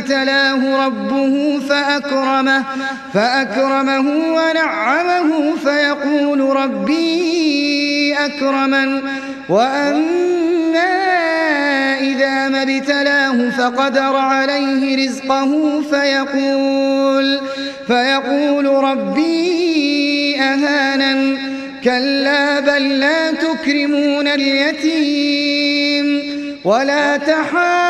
ابتلاه ربه فأكرمه, فأكرمه ونعمه فيقول ربي أكرمن. وأما إذا ما ابتلاه فقدر عليه رزقه فيقول, فيقول ربي أهانن. كلا بل لا تكرمون اليتيم ولا تحاضون